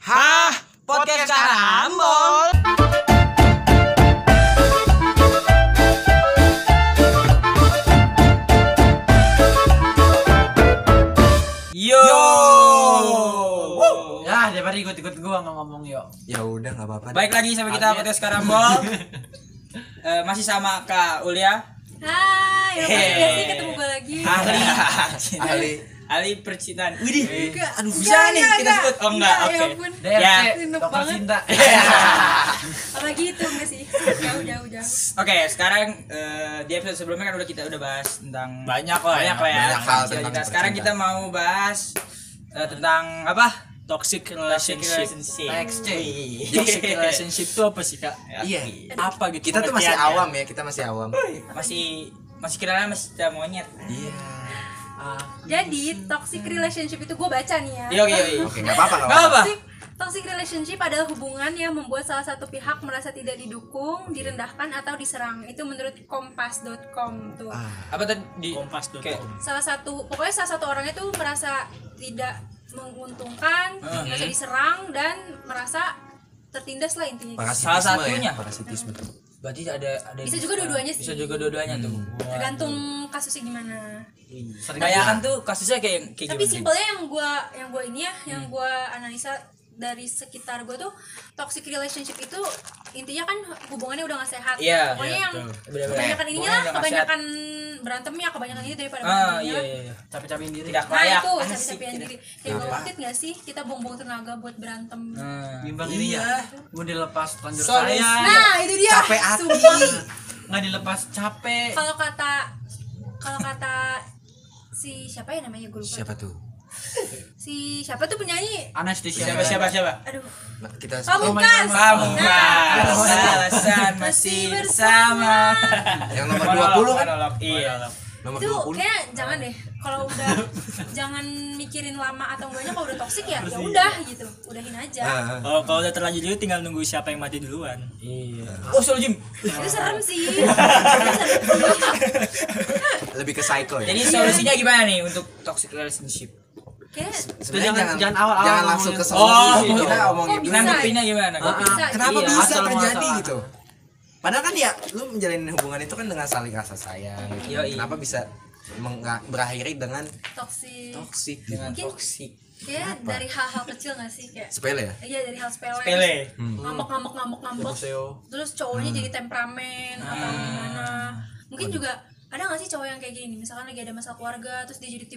Hah, podcast karambol. Yo. Ya, daripada ikut-ikut gua ngomong yuk. Ya udah nggak apa-apa. Baik lagi sampai kita podcast karambol. Eh, masih sama Kak Ulia. Hai, Hey. ketemu gue lagi? Ahli. Ahli. Ahli percintaan. Widih. Aduh, Bisa nih kita sebut. Oh enggak, oke. ya ampun. DRT, Ya. Dokter banget. cinta. Apalagi itu enggak sih? Jauh jauh jauh. Oke, sekarang eh, di episode sebelumnya kan udah kita udah bahas tentang Banyak lah ya. banyak lah ya. Banyak hal tentang Sekarang kita mau bahas eh, tentang apa? toxic Toxic relationship. relationship. TXC. Toxic relationship itu apa sih kak? Iya. Apa gitu? Kita tuh masih awam ya, kita masih awam. masih masih kenalan masih cinta monyet. Iya. Jadi toxic relationship itu gue baca nih ya. Yo yo yo. Oke, nggak apa-apa, nggak apa-apa. apa. Toxic, toxic relationship adalah hubungan yang membuat salah satu pihak merasa tidak didukung, direndahkan atau diserang. Itu menurut kompas.com tuh. Apa tadi di Kompas.com. Kayak- Salah satu pokoknya salah satu orang itu merasa tidak menguntungkan, Hmm. merasa diserang dan merasa tertindas lah intinya. Parasitisme Salah satunya. ya, parasitisme. Berarti ada ada Bisa juga dua-duanya sih. Bisa juga dua-duanya tuh. Tergantung kasusnya gimana. Kebanyakan tuh kasusnya kayak kayak tapi gimana? simpelnya yang gua yang gua ini ya yang gua analisa dari sekitar gua tuh toxic relationship itu intinya kan hubungannya udah gak sehat Iya, pokoknya iya, yang betul. Kebanyakan ininya Hubungannya lah kebanyakan berantemnya kebanyakan ini daripada Ah, berantemnya iya iya iya. Capek-capekin diri. Tidak nah layak. itu tidak. diri kayak worth it gak sih kita buang-buang tenaga buat berantem Hmm. Bimbang ini ya. Mau dilepas telanjur Sorry. saya. nah itu dia Capek hati. Nggak dilepas capek. kalau kata kalau kata si siapa ya namanya gue lupa Siapa tuh? Si siapa tuh penyanyi Anestesia. Siapa siapa siapa? aduh Nah, kita Pamungkas Kamu Nah, alasan masih bersama. yang nomor Monolog, 20 kan? Iya. Nomor itu 20. kayak jangan deh kalau udah jangan mikirin lama atau enggaknya kalau udah toksik ya ya udah gitu udahin aja Ah, ah. Oh, kalau udah terlanjur dulu tinggal nunggu siapa yang mati duluan. Iya. Oh, Soul Jim. itu serem sih itu serem sih Lebih ke psycho ya. Jadi solusinya gimana nih untuk toxic relationship? Kayak jangan- jangan awal-awal jangan langsung ke solusi. Oh, kita omongin dulu. bisa? Nanggepinnya gimana? Ah, ah. bisa Kenapa Iya, bisa asal terjadi gitu? Padahal kan ya lu menjalin hubungan itu kan dengan saling rasa sayang gitu. Yoi. Kenapa bisa berakhiri dengan toksik toksik Dengan Mungkin- toxic. kayak dari hal-hal kecil gak sih kayak Sepele ya? iya dari hal sepele Pele. ngambek ngambek ngambek ngambek terus cowoknya jadi temperamen atau gimana mungkin juga ada gak sih cowok yang kayak gini misalkan lagi ada masalah keluarga terus dia jadi.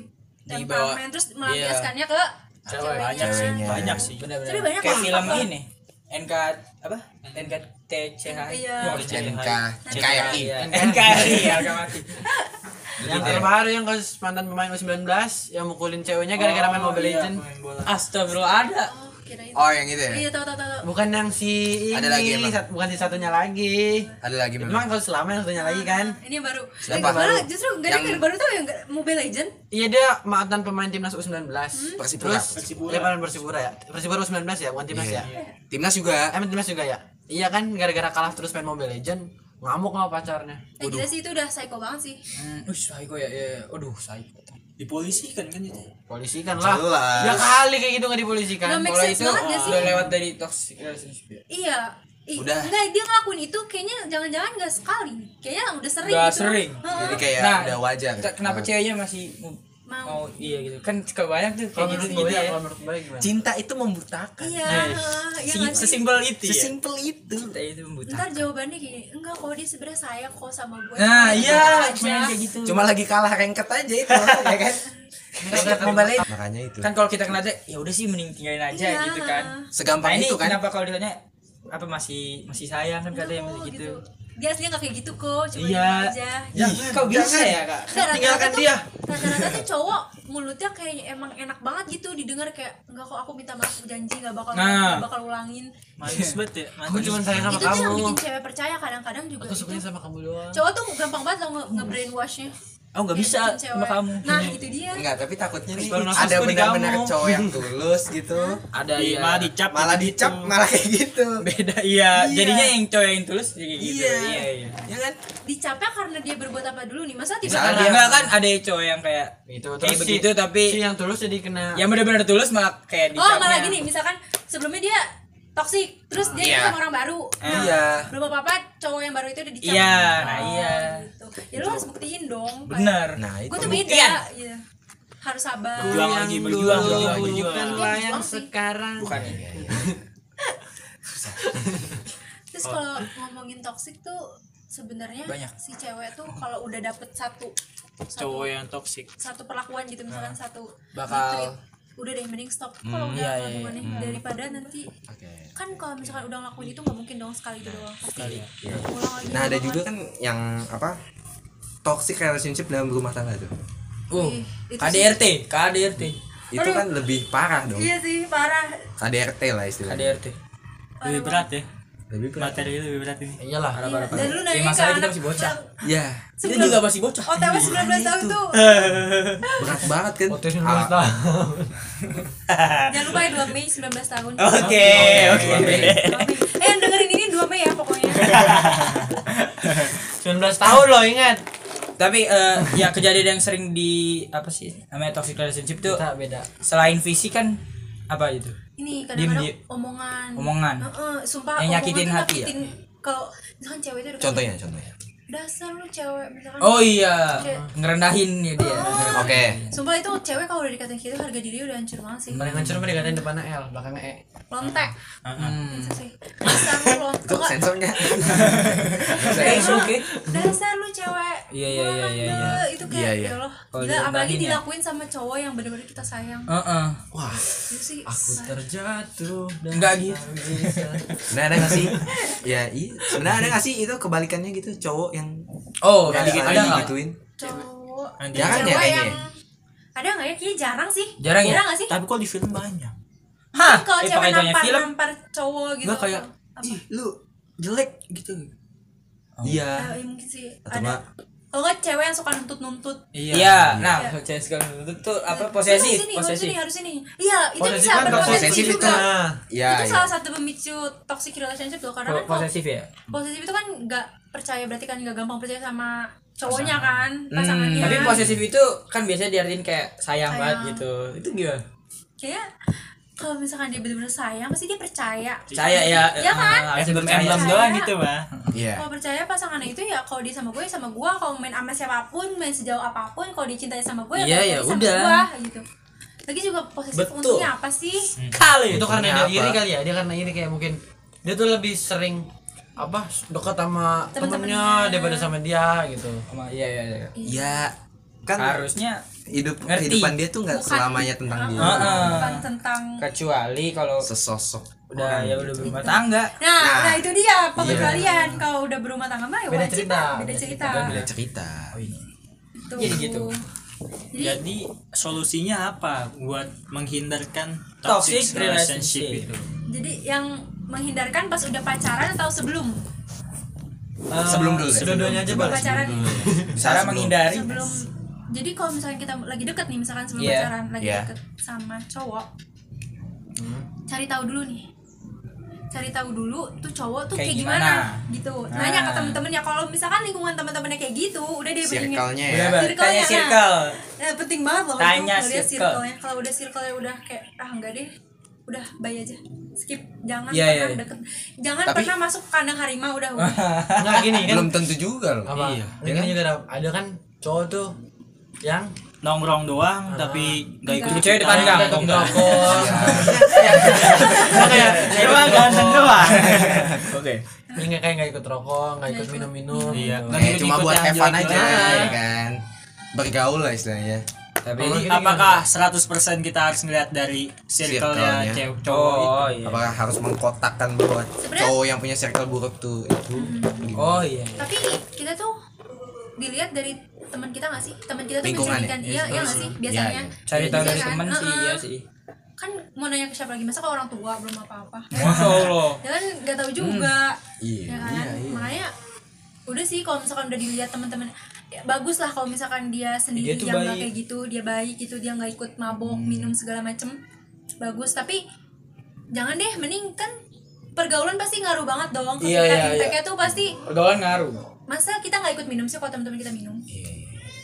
Temperamen terus melampiaskannya ke Cewek. Banyak sih, Ceweknya. banyak sih. Benar-benar. Tapi banyak Kayak film Apa? ini. NK apa? Iya. Bukan TCH. NK NKRI. Iya, NKRI. Yang terbaru yang kasus mantan pemain U19 yang mukulin ceweknya gara-gara main Mobile iya, Legend. main bola. Astagfirullah ada. Oh kirain Oh, yang itu ya? iya tahu tahu tahu. Bukan yang si ini, Ada lagi emang? sat- bukan si satunya lagi. Ada lagi memang. mah kalau selama yang satunya lagi kan. ini yang baru Siapa? yang baru justru gak ada Yang- yang baru tuh yang Mobile Legend Iya dia mantan pemain timnas U19. Persipura. Terus Persipura. Dia Persipura ya. Persipura U19 ya, bukan timnas Iya. ya. Timnas juga. Emang timnas juga ya? Iya kan gara-gara kalah terus main Mobile Legend ngamuk sama pacarnya. eh, gila sih itu udah psycho banget sih Hmm, ush, psycho ya, ya. Aduh, psycho. Dipolisikan kan itu. Polisi kan lah. Jelas. Ya kali kayak gitu nggak dipolisikan. Make Kalau itu udah lewat dari toxic relationship ya. iya Ih, Udah. enggak dia ngelakuin itu kayaknya jangan-jangan gak sekali kayaknya udah sering Udah gitu sering. Heeh. Jadi kayak Nah, udah wajar. Ke- Kenapa Ah. ceweknya masih mau, Mau. iya gitu? Kan suka banyak tuh Kalau kayak menurut gitu, gue gitu ya, ya. kalau menurut gue gimana? Cinta itu membutakan. iya Nah, iya si- nggak sih? sesimpel itu ya. Sesimpel itu. Cinta itu membutakan. ntar jawabannya gini enggak kalau dia sebenarnya sayang kok sama gue Nah, Cuma iya, aja. cuma kayak gitu. Cuma lagi kalah rengket aja itu, ya kan? Mobile Legends. Makanya itu. kan kalau kita kenal aja ya udah sih mending tinggalin aja Iya. gitu kan. Segampang Nah, ini itu kan. kenapa kalau ditanya apa masih masih sayang kan katanya masih gitu. Dia aslinya gak kayak gitu kok cuma Iya. diem aja Ya, kau bisa ya, Kak? Nggak, rata-rata Tinggalkan tuh- dia. rata-rata tuh cowok mulutnya kayak emang enak banget gitu didengar kayak enggak kok aku minta maaf janji nggak bakal Nah. nggak bakal ulangin Manis banget ya. Aku cuma sayang sama itu tuh yang kamu. bikin cewek percaya kadang-kadang juga Aku sukanya itu. sama kamu doang. cowok tuh gampang banget lo nge- nge-brainwashnya Oh, nggak bisa sama cewek. kamu. nah itu dia Enggak, tapi takutnya nih ada benar-benar cowok yang tulus gitu. Ada Di, ya. malah dicap Malah gitu. dicap malah kayak gitu. beda iya. Iya. Jadinya yang cowok yang tulus jadi kayak gitu. Iya. Iya, iya. Ya kan? dicapnya karena dia berbuat apa dulu nih masa tiba-tiba dia enggak kan ada cowok yang kayak Itu kayak terus si- begitu tapi si yang tulus jadi kena yang benar-benar tulus malah kayak oh dicapnya. malah gini misalkan sebelumnya toksik terus dia Iya. ikut sama orang baru nah, Iya. belum apa apa cowok yang baru itu udah dicap Iya, nah Oh, iya. gitu. ya lu harus buktiin dong Bener. Nah, itu gue tuh beda iya. harus sabar Berjuang lagi, berjuang, dulu berjuang, berjuang. bukanlah yang Berjuang sih. sekarang Bukan. Iya, iya. terus kalau ngomongin toksik tuh sebenarnya si cewek tuh kalau udah dapet satu satu, Cowok yang toksik. satu perlakuan gitu misalkan satu Bakal- udah deh mending stop kalau udah iya, iya, hubungannya daripada nanti Oke. kan kalau misalkan udah ngelakuin itu nggak mungkin dong sekali itu doang pasti Iya. ulang lagi Nah, ada juga kan yang apa? Toxic relationship dalam rumah tangga tuh. Uh, KDRT, KDRT. Itu kan lebih parah dong. iya sih parah KDRT lah istilahnya. KDRT. Lebih berat ya. Lebih berat. Materi lebih berat ini. iyalah Parah, parah, dan lu Ya, nanya ke masalah kita anak masih bocah. Ya, Kita juga masih bocah. OTW 19 tahun tuh berat banget kan. Otis Ah, tahun jangan lupa ya 2 Mei 19 tahun Oke, oke. 2 Mei. eh yang dengerin ini 2 Mei ya pokoknya 19 tahun loh ingat Tapi eh, ya kejadian yang sering di apa sih namanya toxic relationship tuh kita beda selain visi kan apa itu? Ini kadang-kadang omongan Omongan. Heeh, sumpah Yang nyakitin hati ya? nyakitin kalau misalkan cewek itu udah kayak, Contohnya, contohnya. Dasar lu cewek misalkan Oh iya, Kayak- ngerendahin ya dia. Oke. sumpah itu cewek kalau udah dikatain gitu harga diri udah hancur banget sih paling hancur mah dikatain depannya L belakangnya E lontek Hmm. itu sih dasar lu lontek Itu sensornya. Oke, dasar lu cewek Iya, iya, iya, iya, iya. Wah, itu kayak Iya, iya. ya Allah gila apalagi ya. dilakuin sama cowok yang bener-bener kita sayang Heeh. Wah, itu sih terjatuh Enggak gitu. Nah, ada gak sih? Ya, iya. Sebenarnya ada gak sih itu kebalikannya gitu cowok yang Oh, yang ada dikit ada nggak? gituin? cowok. Jarang ya cewek kayaknya yang ya? ada nggak ya kayaknya jarang sih Jarang ya? nggak sih Tapi kok di film banyak. Hah? kalau Eh, cewek nampar film? nampar cowok gitu Enggak kayak ih, lu jelek gitu. Iya. Eh, ya mungkin sih Atau ada enggak kalau nggak cewek yang suka nuntut nuntut Iya, nah, Iya. cewek sekarang itu tuh apa posesif, harus ini, harus posesif. ini, harus ini. Iya, itu Posesif bisa kan posesif itu. juga. nah Iya, itu iya. salah satu pemicu toxic relationship loh karena Po- kan Posesif ya? posesif itu kan nggak percaya berarti kan nggak gampang percaya sama cowoknya kan pasangannya Hmm, tapi posesif itu kan biasanya diartiin kayak sayang, Sayang. banget gitu. Itu gimana? kayak kalau misalkan dia benar-benar sayang pasti dia percaya Percaya ya. Iya kan? eh, harus Emblem doang gitu mah. Iya. kalau percaya pasangannya itu ya kalau dia sama gue sama gue kalau main sama siapa pun main sejauh apa pun kalau dia cintanya sama gue Iya, ya, ya berarti sama udah. gue gitu lagi juga posesif Betul. untungnya apa sih Kali. itu karena dia iri kali ya dia karena iri kayak mungkin dia tuh lebih sering apa dekat sama Temen-temennya. temennya daripada sama dia gitu Sama- Iya, iya, iya. Ya, kan Harusnya hidup Ngerti. kehidupan dia tuh nggak selamanya tentang dia. Heeh. bukan tentang kecuali kalau Sesosok. udah ya udah berumah tangga. Nah, Nah. nah, itu dia pengecualian kalau udah berumah tangga mah ya Beda wajib cerita, lah, beda beda cerita. Beda cerita. Gitu. Jadi gitu. Jadi, Jadi solusinya apa buat menghindarkan Toxic toxic relationship relationship. itu? jadi yang menghindarkan pas udah pacaran atau sebelum? Sebelum dulu deh. Dua-duanya aja Sebelum pacaran. Cara Sebelum. menghindari. Sebelum jadi kalau misalnya kita lagi deket nih misalkan sebelum Iya. pacaran lagi Iya. deket sama cowok cari tahu dulu nih cari tahu dulu tuh cowok tuh Kayak kayak, gimana? gimana? gitu nanya ke Nah. temen-temennya kalau misalkan lingkungan temen-temennya kayak gitu udah deh beringin Circle-nya ya. Mbak. Circle-nya, Tanya nah. circle. Eh, penting banget loh Tanya circle. circle-nya kalau udah circle-nya udah kayak ah enggak deh udah bye aja skip jangan Iya, pernah iya, iya. deket jangan Tapi- pernah masuk kandang harimau udah udah nggak gini kan Belum tentu juga loh. apa Iya. Ini kan juga ada, ada kan cowok tuh yang Nongkrong doang tapi gak ikut. Cewek depan gang, Nggak atau enggak? ngerokok kayak cuma ganteng doang. Oke. Ini nggak kayak nggak ikut rokok, nggak ikut minum-minum. Iya. gitu. Nggak ikut- cuma buat fun aja ya kan. Bergaul lah istilahnya. Tapi Kalau kita apakah 100% kita harus ngeliat dari circle-nya Circle-nya. cewek cowok itu? Oh iya. Apakah harus mengkotakkan bahwa Sebenarnya- cowok yang punya circle buruk tuh itu? Oh iya. tapi kita tuh dilihat dari teman kita nggak sih teman kita tuh Lingkungan ya? mencerminkan iya iya nggak sih biasanya Iya, iya. Cari tahu Iya dari kan? teman sih, iya sih. kan mau nanya ke siapa lagi masa ke orang tua belum apa-apa Masya Allah. ya kan nggak tahu juga Iya, ya kan iya, iya. makanya udah sih kalau misalkan udah dilihat teman-teman ya, bagus lah kalau misalkan dia sendiri Dia yang nggak kayak gitu dia baik gitu dia nggak ikut mabok Hmm. minum segala macem bagus tapi jangan deh mending kan pergaulan pasti ngaruh banget dong ke Iya, kita iya, impactnya tuh pasti Pergaulan ngaruh. masa kita nggak ikut minum sih kalau teman-teman kita minum Iya, iya.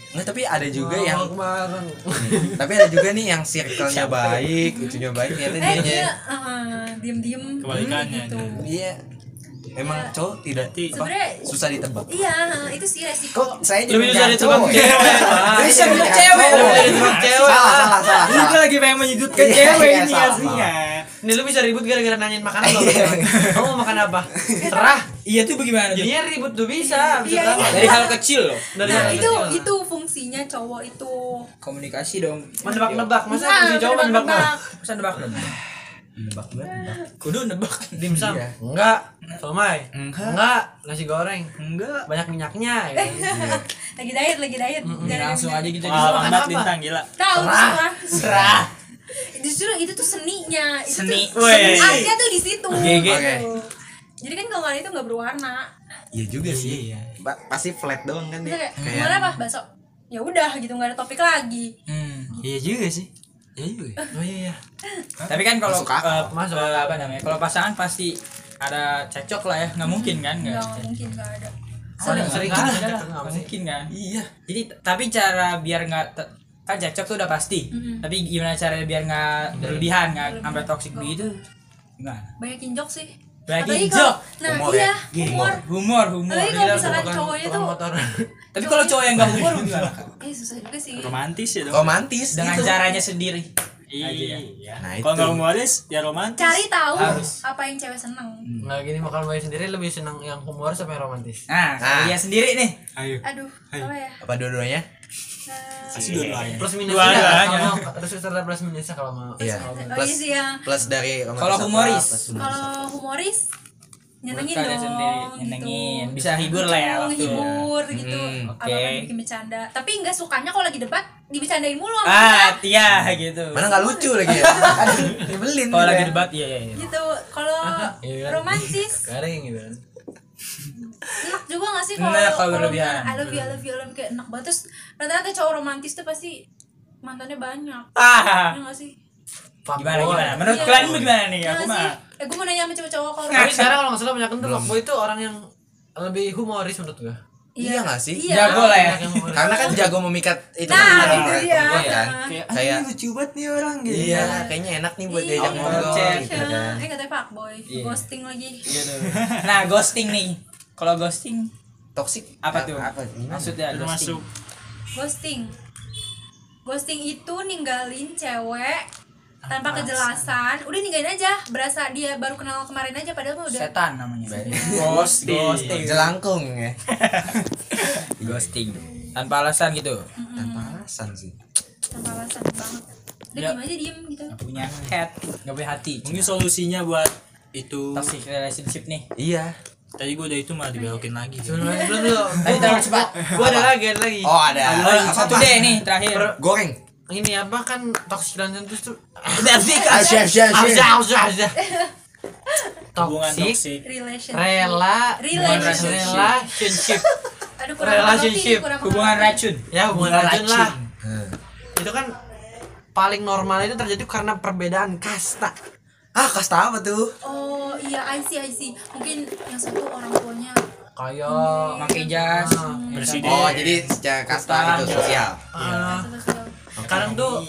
Nggak, tapi ada juga Oh, yang kemarin. tapi ada juga nih yang circle-nya baik, itunya baik, ternyata eh dia dia uh, diem diem Kebalikannya, gitu Iya. Emang cowok tidak apa, susah ditebak. iya itu sih resiko Kok saya Lebih jadi bisa ditebak cowok ya? cewek. Pak. Bisa cowok. cewek. Lebih cewek. Salah, salah, salah. Ini salah. lagi pengen menyudutkan Iya, cewek iya, ini salah, aslinya. Ini lu bisa ribut gara-gara nanyain makanan lo. Kamu mau makan apa? Serah. Iya tuh bagaimana tuh? Jadinya ribut tuh bisa. bisa Iya, iya. Dari hal kecil loh. Dari nah hal itu kecil. itu fungsinya cowok itu Iya. Komunikasi dong. menebak-nebak. Masa Nah, fungsi cowok menebak-nebak? menebak-nebak. Masa nebak dong? Nebak nebak. Kudu nebak. Dimsum? Iya. Enggak. Somai? Enggak. Enggak. Nasi goreng? Enggak. Banyak minyaknya. Ya. lagi diet lagi diet Jangan Langsung diet. aja gitu. Wah, makan lambat apa? lintang gila. tahu Serah. serah justru itu tuh seninya itu Seni. tuh, Weh. artnya tuh di situ GG. Oke. jadi kan kalau kalian itu nggak berwarna Iya juga sih. Iya. Ba- pasti flat doang kan dia. kayak gimana apa bakso ya udah gitu nggak ada topik lagi Hmm. Iya juga sih. Iya juga. Oh iya iya. Tapi kan kalau Masuk eh, Masuk akal. apa namanya? Kalau pasangan pasti ada cekcok lah ya. Nggak mungkin kan? nggak mungkin nggak ada Sering sering kan ada. ada. Nggak mungkin kan? Iya. Jadi tapi cara biar nggak kan cekcok tuh udah pasti. Tapi gimana caranya biar nggak berlebihan, nggak sampai toksik begitu? Gimana? banyakin jok sih Apalagi jok. kalau- nah Humor iya ya? humor Humor, humor. Apalagi kalau misalkan cowoknya tuh motor. Tapi kalau cowok yang nggak humor gimana? eh susah juga sih Romantis ya dong. Romantis Dengan gitu. caranya sendiri. Iya. Nah, Kalau nggak humoris ya romantis. cari tahu Harus. apa yang cewek seneng Nggak gini makan boy sendiri lebih senang yang humor sama yang romantis. Nah, Nah. dia sendiri nih. Ayo. aduh apa ya Apa dua-duanya? Kasih dua-duanya. Plus minusnya Dua-duanya. kalau terus serta plus minusnya kalau mau. Iya. oh iya Plus ya plus dari romantis Kalau humoris? plus kalau humoris nyenengin dong sendiri, gitu. nyenengin. Bisa hibur lah ya waktu. hibur gitu Hmm, oke. apa bikin bercanda tapi nggak sukanya kalau lagi debat dibicarain mulu sama Ah, iya gitu. Mana nggak lucu lagi ya? Aduh, nyebelin. Kalau gitu lagi ya. debat iya iya. iya. gitu kalau Iya kan? romantis Garing gitu kan. Enak juga gak sih kalau Enak kalau berlebihan. I love you I love you I love you kayak enak banget terus rata-rata cowok romantis tuh pasti mantannya banyak Ah, ya gak sih gimana gimana? Menurut Iya. kalian gimana nih? Ya Aku mah eh gue mau nanya sama cowok-cowok kalau Tapi sekarang kalau nggak salah banyak tuh fuckboy itu orang yang lebih humoris menurut gua. Iya nggak sih? iya. Jago lah ya. Karena kan jago memikat itu Nah, kan itu orang dia. perempuan kan. Kayak lucu banget nih orang gitu. iya, kayaknya enak nih buat Iya. diajak ngobrol gitu Ya, kan. eh katanya fuckboy Iya. ghosting lagi. Nah, ghosting nih. Kalau ghosting Toxic apa tuh? Apa? Gimana? Maksudnya ghosting. Termasuk ghosting ghosting itu ninggalin cewek tanpa kejelasan udah ninggalin aja berasa dia baru kenal kemarin aja padahal mah udah Setan namanya. ghosting. Ghosting. Jelangkung ya. Ghosting. Tanpa alasan gitu. Tanpa alasan sih. tanpa alasan banget udah Ya. diem aja diem gitu Gak punya head, gak punya hati. Mungkin solusinya buat itu toxic relationship nih. Iya. Tadi gue udah itu malah dibelokin lagi. Belum dulu. Tadi terlalu cepat. Gua ada lagi, ada lagi. Oh ada. Oh, satu deh nih terakhir. Goreng. Ini apa kan toxic relationship tuh aja, aja. Hubungan Toxic, toksik. relationship rela, Relationship. relationship. aduh Hubungan racun. Ya hubungan racun lah. Hmm. Itu kan paling normal itu terjadi karena perbedaan kasta. Ah, kasta apa tuh? oh iya I see I see mungkin yang satu orang tuanya Kayak Pakai jas. Presiden. Oh, jadi secara kasta gitu sosial. ah, sosial kadang tuh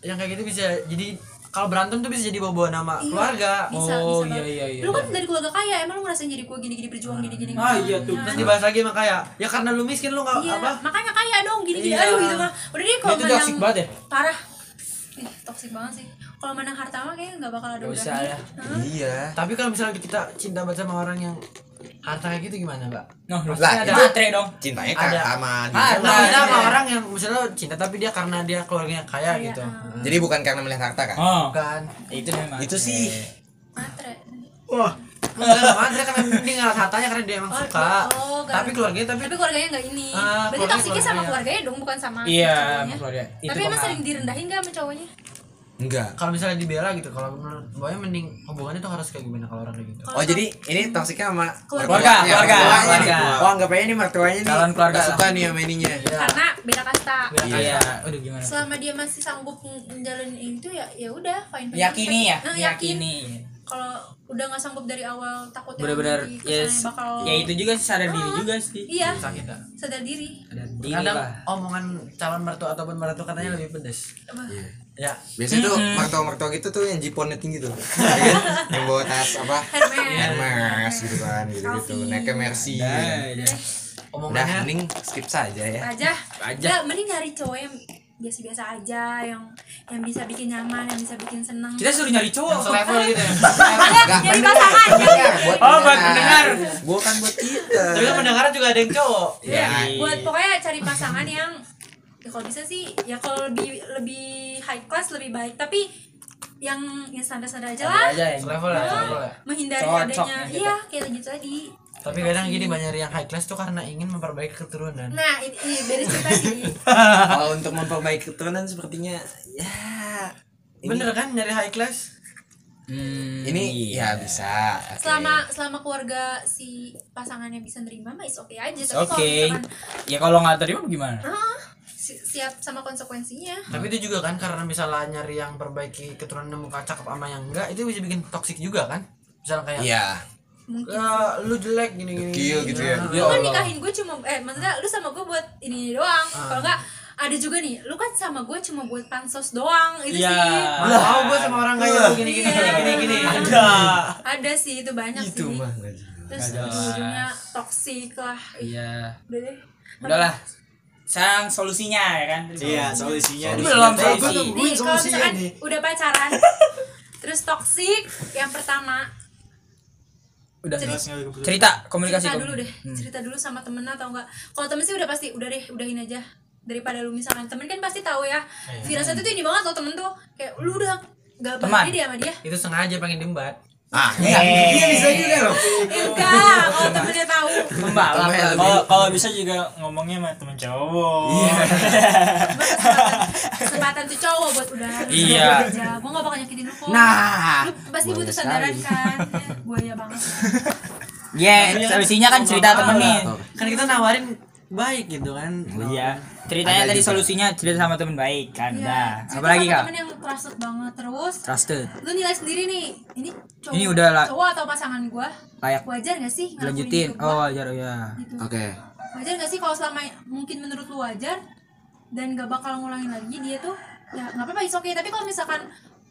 yang kayak gitu bisa jadi kalau berantem tuh bisa jadi bawa-bawa nama Iya, keluarga. bisa, Oh, bisa iya, iya, iya. lu kan dari keluarga kaya emang lu ngerasain jadi gua gini-gini berjuang gini-gini Ah, iya tuh. Terus dibahas lagi sama kayak ya karena lu miskin lu nggak iya apa? makanya kaya dong gini-gini Iya. aduh gitu mah udah deh kalau Itu banget ya? parah ih toxic banget sih kalau menang harta mah kayaknya nggak bakal ada Gak usah ya. Hah? Iya. Tapi kalau misalnya kita cinta banget sama orang yang harta kayak gitu gimana, Mbak? Noh, Lah, pasti ada itu- matre dong. Cintanya Ada. kan sama dia. Ah, Nah, Nah, kita sama orang yang misalnya cinta tapi dia karena dia keluarganya kaya Kaya, gitu. ah. Jadi bukan karena melihat harta kan? Oh, Bukan. itu memang. Itu sih. matre Wah. Enggak, dia karena dia ngeliat hartanya karena dia emang Oh, suka. oh, tapi keluarganya tapi tapi keluarganya nggak ini Ah, berarti toksiknya sama keluarganya. dong bukan sama Iya, keluarga. Tapi emang sering direndahin gak sama cowoknya Enggak. kalau misalnya dibela gitu, kalau menurut Boy mending hubungannya tuh harus kayak gimana kalau orang kayak gitu. Oh jadi ini toksiknya sama Keluarga. mertuanya, Keluarga, keluarga. nih. Oh anggap aja ini mertuanya nih. Calon keluarga suka nih sama ininya. karena beda kasta Iya, aduh gimana? selama dia masih sanggup menjalani itu ya ya udah fine fine Meyakini ya, Nah, yakin meyakini. kalau udah nggak sanggup dari awal takut benar-benar ya kesannya bakal ya itu juga sih sadar diri juga sih iya sakit ya sadar diri sadar diri kadang omongan calon mertua ataupun mertua katanya lebih pedes Apa? Iya. Ya Biasanya tuh mertua-mertua gitu tuh yang jiponnya tinggi tuh. Ya kan? yang bawa tas apa? Hermes gitu kan, gitu-gitu. Naiknya Mercy. Dah, dah. Udah, omongannya mending skip saja ya. aja Aja. Nggak, mending nyari cowok yang biasa-biasa aja yang yang bisa bikin nyaman yang bisa bikin seneng kita suruh nyari cowok yang selevel gitu ya Makanya nyari pasangan buat Oh, buat pendengar. Bukan buat kita. tapi kan pendengar juga ada yang cowok Ya. buat pokoknya cari pasangan yang ya kalau bisa sih ya kalau lebih lebih high class lebih baik. Tapi yang yang standar-standar aja lah. aja ya. Selevel ya selevel ya menghindari Cocok adanya yang gitu. iya kayak gitu tadi tapi kadang gini banyak yang high class tuh karena ingin memperbaiki keturunan. Nah ini, ini beda cerita sih. Kalau untuk memperbaiki keturunan sepertinya ya ini, bener kan nyari high class Hmm, ini iya. ya bisa. Oke. selama selama keluarga si pasangannya bisa nerima mah is oke aja tapi oke kalau misalkan ya kalau nggak terima gimana ah, si- siap sama konsekuensinya tapi itu juga kan karena misalnya nyari yang perbaiki keturunan muka cakep sama yang enggak itu bisa bikin toxic juga kan misalnya kayak Iya. mungkin "Ya, lu jelek gini gini Dekil gitu ya. lu kan nikahin gue cuma eh maksudnya lu sama gue buat ini doang Ah. kalau enggak ada juga nih lu kan sama gue cuma buat pansos doang itu Iya. sih. Tahu gue sama orang kaya lu gini gini Iya. gini gini ada. Ada sih itu banyak Itu sih. mah terus ujungnya toksik lah. Iya. Udah deh. Udahlah. Sekarang solusinya ya kan? Iya, solusinya. Ini belum Solusinya. solusi. Nih kalau solusinya misalkan nih. udah pacaran terus toksik yang pertama. Udah. Cerita- cerita komunikasi cerita dulu deh. Cerita dulu sama temen atau enggak. Kalau temen sih udah pasti udah deh udahin aja daripada lu misalkan temen kan pasti tahu ya firasat itu ini banget loh temen tuh kayak lu udah gak Teman. bahagia dia sama dia itu sengaja pengen diembat Ah, iya. Iya bisa juga loh. Eh, enggak kalau temennya tahu lebih. Kalau kalau bisa juga ngomongnya sama temen cowok. Iya. kesempatan tuh cowok buat udah Iya. gue gak bakal nyakitin lu kok Nah. lu pasti butuh sandaran sekali. kan gue ya banget ya solusinya kan cerita temen nih kan kita nawarin baik gitu kan iya ceritanya Ada tadi solusinya cerita sama temen baik kan Iya, dah cerita apalagi sama kak temen yang trusted banget terus trusted lu nilai sendiri nih ini cowok Ini udah lah. cowok atau pasangan gue layak wajar gak sih lanjutin gua? oh wajar ya gitu. Oke. wajar gak sih kalau selama mungkin menurut lu wajar dan gak bakal ngulangin lagi dia tuh ya nggak apa-apa is okay tapi kalau misalkan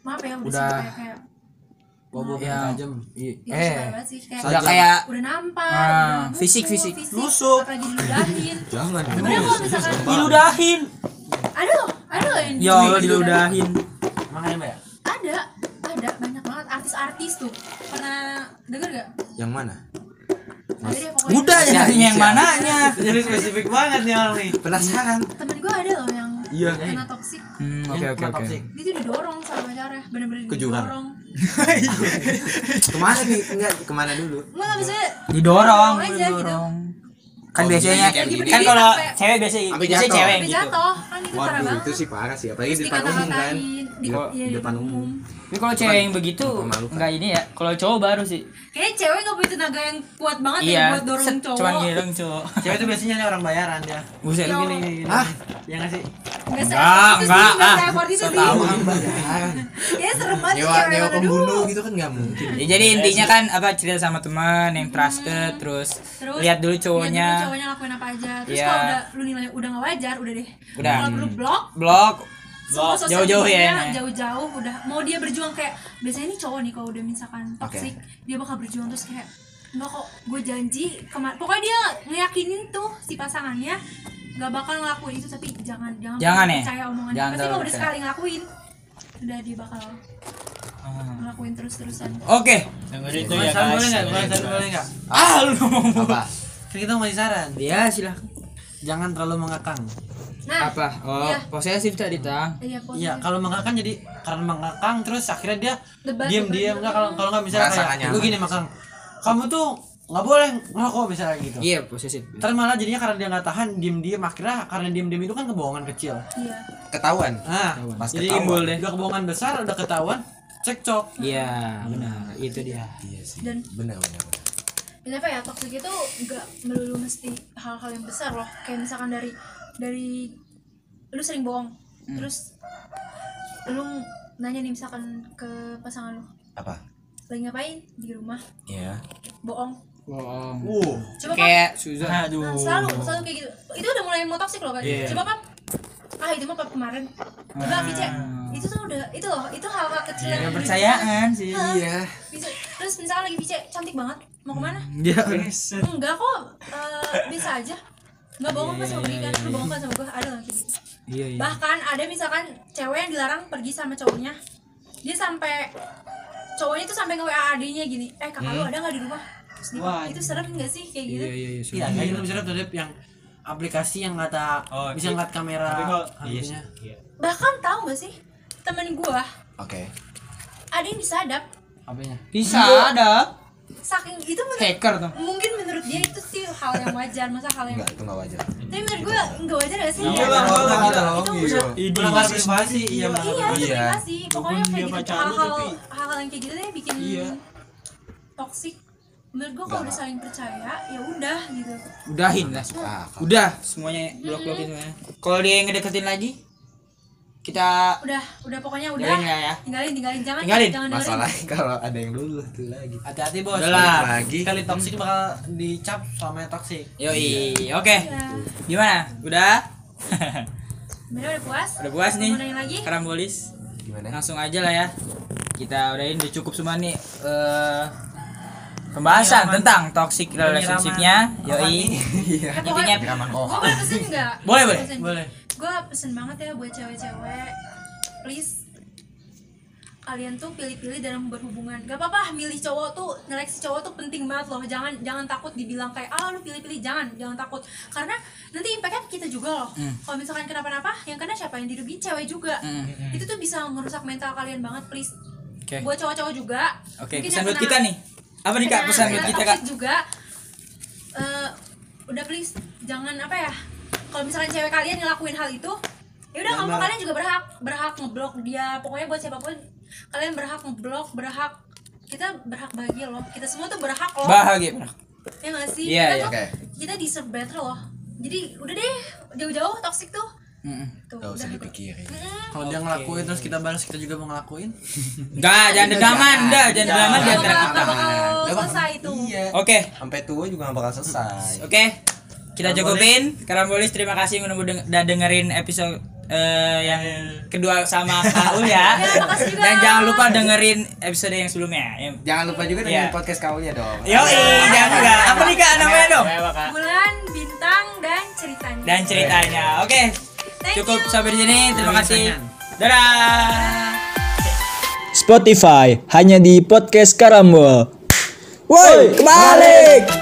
maaf ya udah, Udah. kayak kayak bobo Ya. tajam. I- ya, eh kayak udah kayak udah nampar Ah, fisik, fisik. Nusuk. apalagi diludahin? Jangan. sebenarnya kalau misalkan? Diludahin. Ada loh ada loh yang ya Allah diludahin. Makanya mbak ya ada ada banyak banget artis-artis tuh. Pernah denger gak Yang mana? ada pokoknya. Udah ya yang mananya? Jadi spesifik banget nih orang nih. Penasaran. temen gue ada loh yang Iya. kena toksik hmm oke oke oke. dia tuh didorong sama pacarnya bener-bener jurang. didorong Ke mana nih? Enggak, ke mana dulu? Enggak nggak bisa didorong didorong kan biasanya kan kalau cewek biasa biasanya jatuh. cewek gitu jatuh kan itu parah Waduh, banget itu sih parah sih, apalagi di depan umum kan. di, iya, di depan umum. Tapi kalau cewek yang begitu Memalukan. enggak ini ya. Kalau cowok baru sih. Kayaknya cewek gak punya tenaga yang kuat banget ya iya buat dorong set, cowok. cuman gini dong cowok. Cewek itu biasanya orang bayaran dia buset. Ya lu Allah. gini. Gini Hah? ya nggak sih Nggak Enggak, sih, enggak, nggak ah. se-effort itu sih. Tahu. Kan bayaran. Kayaknya serem banget Nyewa cewek nyewa pembunuh gitu kan nggak mungkin. Ya, jadi intinya kan apa cerita sama teman yang trusted terus, Terus lihat dulu lihat cowoknya. dulu cowoknya lakuin apa aja. Terus Iya. kalau udah lu nilai udah gak wajar udah deh. Udah. kalau perlu blok blog semua sosial jauh-jauh ya, ya. jauh-jauh udah mau dia berjuang kayak biasanya nih cowok nih kalau udah misalkan toxic dia bakal berjuang terus kayak enggak kok gue janji kemar pokoknya dia ngeyakinin tuh si pasangannya nggak bakal ngelakuin itu tapi jangan jangan, Jangan ya? percaya omongan Jangan pasti kalau udah sekali ngelakuin. Udah dia bakal Ah. ngelakuin terus terusan oke. Dengerin tuh Boleh ya guys. boleh nggak? Boleh saran boleh nggak? ah lu ngomong. Apa? kita mau saran. Ya silakan jangan terlalu mengakang nah apa oh Iya. posesif tadi tang iya. Iya, kalau mengakang jadi karena mengakang terus akhirnya dia Debat, diam debat, diam enggak kalau kalau nggak misalnya Merasa nggak kayak gini makang kamu tuh nggak boleh ngerokok misalnya gitu iya posesif Terus malah jadinya karena dia nggak tahan diem diem akhirnya karena diem diem itu kan kebohongan kecil. iya Ketahuan. Nah, Pas jadi ketahuan. imbul deh. Udah kebohongan besar, udah ketahuan, cekcok. iya benar itu dia Iya sih. Dan- benar benar. benar. Dan apa ya toxic itu nggak melulu mesti hal-hal yang besar loh. Kayak misalkan dari dari lu sering bohong terus lu nanya nih misalkan ke pasangan lu Apa? lagi ngapain? Di rumah. Iya. bohong. Bohong. uh. Coba kan kayak Suzan. Aduh. Nah, selalu selalu kayak gitu. Itu udah mulai mau toxic loh kan Iya. coba kan ah itu mah kemarin. Udah Vice. Itu tuh udah itu loh. Itu hal-hal kecil yang Iya, kepercayaan sih Iya. bisa terus misalnya lagi Vice cantik banget mau ke mana? Dia enggak kok eh, bisa aja. Nggak bohong kan sama gue kan? lu bohong kan sama gue ada nggak gitu iya iya. Bahkan ada misalkan cewek yang dilarang pergi sama cowoknya. Dia sampai cowoknya tuh sampai nge WA adiknya gini eh kakak lu ada nggak di rumah? Terus Wah. itu serem nggak sih? Kayak gitu. Iya iya iya iya kayak gitu misalnya tuh yang aplikasi yang kata Oh, bisa iya. ngeliat kamera Tapi kalau iya. Iya. bahkan tahu nggak sih temen gua Oke. ada yang disadap. Apanya? Bisa. Ada saking itu menurut, hacker tuh. mungkin menurut dia itu sih hal yang wajar masa hal yang Enggak, itu enggak wajar. tapi menurut gua nggak wajar gak sih? Iya, Ya, itu Bang, Enggak dong, itu iya. Ide melanggar sih. privasi iya iya itu Iya. privasi pokoknya kayak dia gitu hal-hal hal-hal yang kayak gitu deh bikin Iya. toxic. Menurut gua kalau udah saling percaya ya udah gitu. Udahin lah. Ah, kalau- udah. Semuanya blok blokin semuanya kalau dia yang ngedeketin lagi kita udah udah pokoknya udah Tinggalin ya? tinggalin tinggalin jangan Tinggalin. jangan. Masalahnya kalau ada yang dulu tuh lagi. hati-hati bos Udah lah. Lagi. kali toksik bakal dicap sama yang toksik yoi oke Iya. gimana udah Bener udah puas udah puas nih lagi karambolis Gimana? langsung aja lah ya kita udahin udah cukup semua nih eh pembahasan Penyiraman. tentang toxic relationship-nya yoi Iya. Eh, intinya gue oh. boleh Boleh, boleh. Gue pesen banget ya buat cewek-cewek. Please. Kalian tuh pilih-pilih dalam berhubungan. Gak apa-apa milih cowok tuh nyeleksi cowok tuh penting banget loh. Jangan jangan takut dibilang kayak ah lu pilih-pilih. Jangan jangan takut. Karena nanti impactnya kita juga loh. Kalau misalkan kenapa-napa yang kena siapa? Yang dirugiin cewek juga. Hmm. itu tuh bisa ngerusak mental kalian banget please. Oke. buat cowok-cowok juga. Oke Mungkin pesan buat kita nih. Apa nih kak? Pesan buat kita kak? juga. Eh, udah please. Jangan apa ya kalau misalnya cewek kalian ngelakuin hal itu ya udah kamu kalian juga berhak berhak ngeblok dia pokoknya buat siapa pun kalian berhak ngeblok berhak kita berhak bahagia loh kita semua tuh berhak loh bahagia Bro. ya nggak sih Iya, kita iya. tuh Oke. kita deserve better loh jadi udah deh jauh-jauh toxic tuh Mm-mm. tuh Gak usah udah. dipikirin. Kalau dia ngelakuin terus kita balas kita juga mau ngelakuin Enggak, jangan dendaman, dah, jangan dendaman di antara bakal- kita. nggak bakal selesai tuh Iya. Oke, Sampai tua juga gak bakal selesai. oke. Kita cukupin. Karambolis terima kasih udah dengerin episode eh, yang kedua sama Kaul ya. Ya, juga. Dan jangan lupa dengerin episode yang sebelumnya. Yang- Jangan lupa juga dengerin podcast kaulia dong. Yoi, jangan lupa. Apa nih kak namanya dong? bulan bintang dan ceritanya Dan ceritanya. Oke, Thank cukup you. sampai di sini. Terima kasih. Dadah. Spotify hanya di podcast Karambol. Woi, kebalik.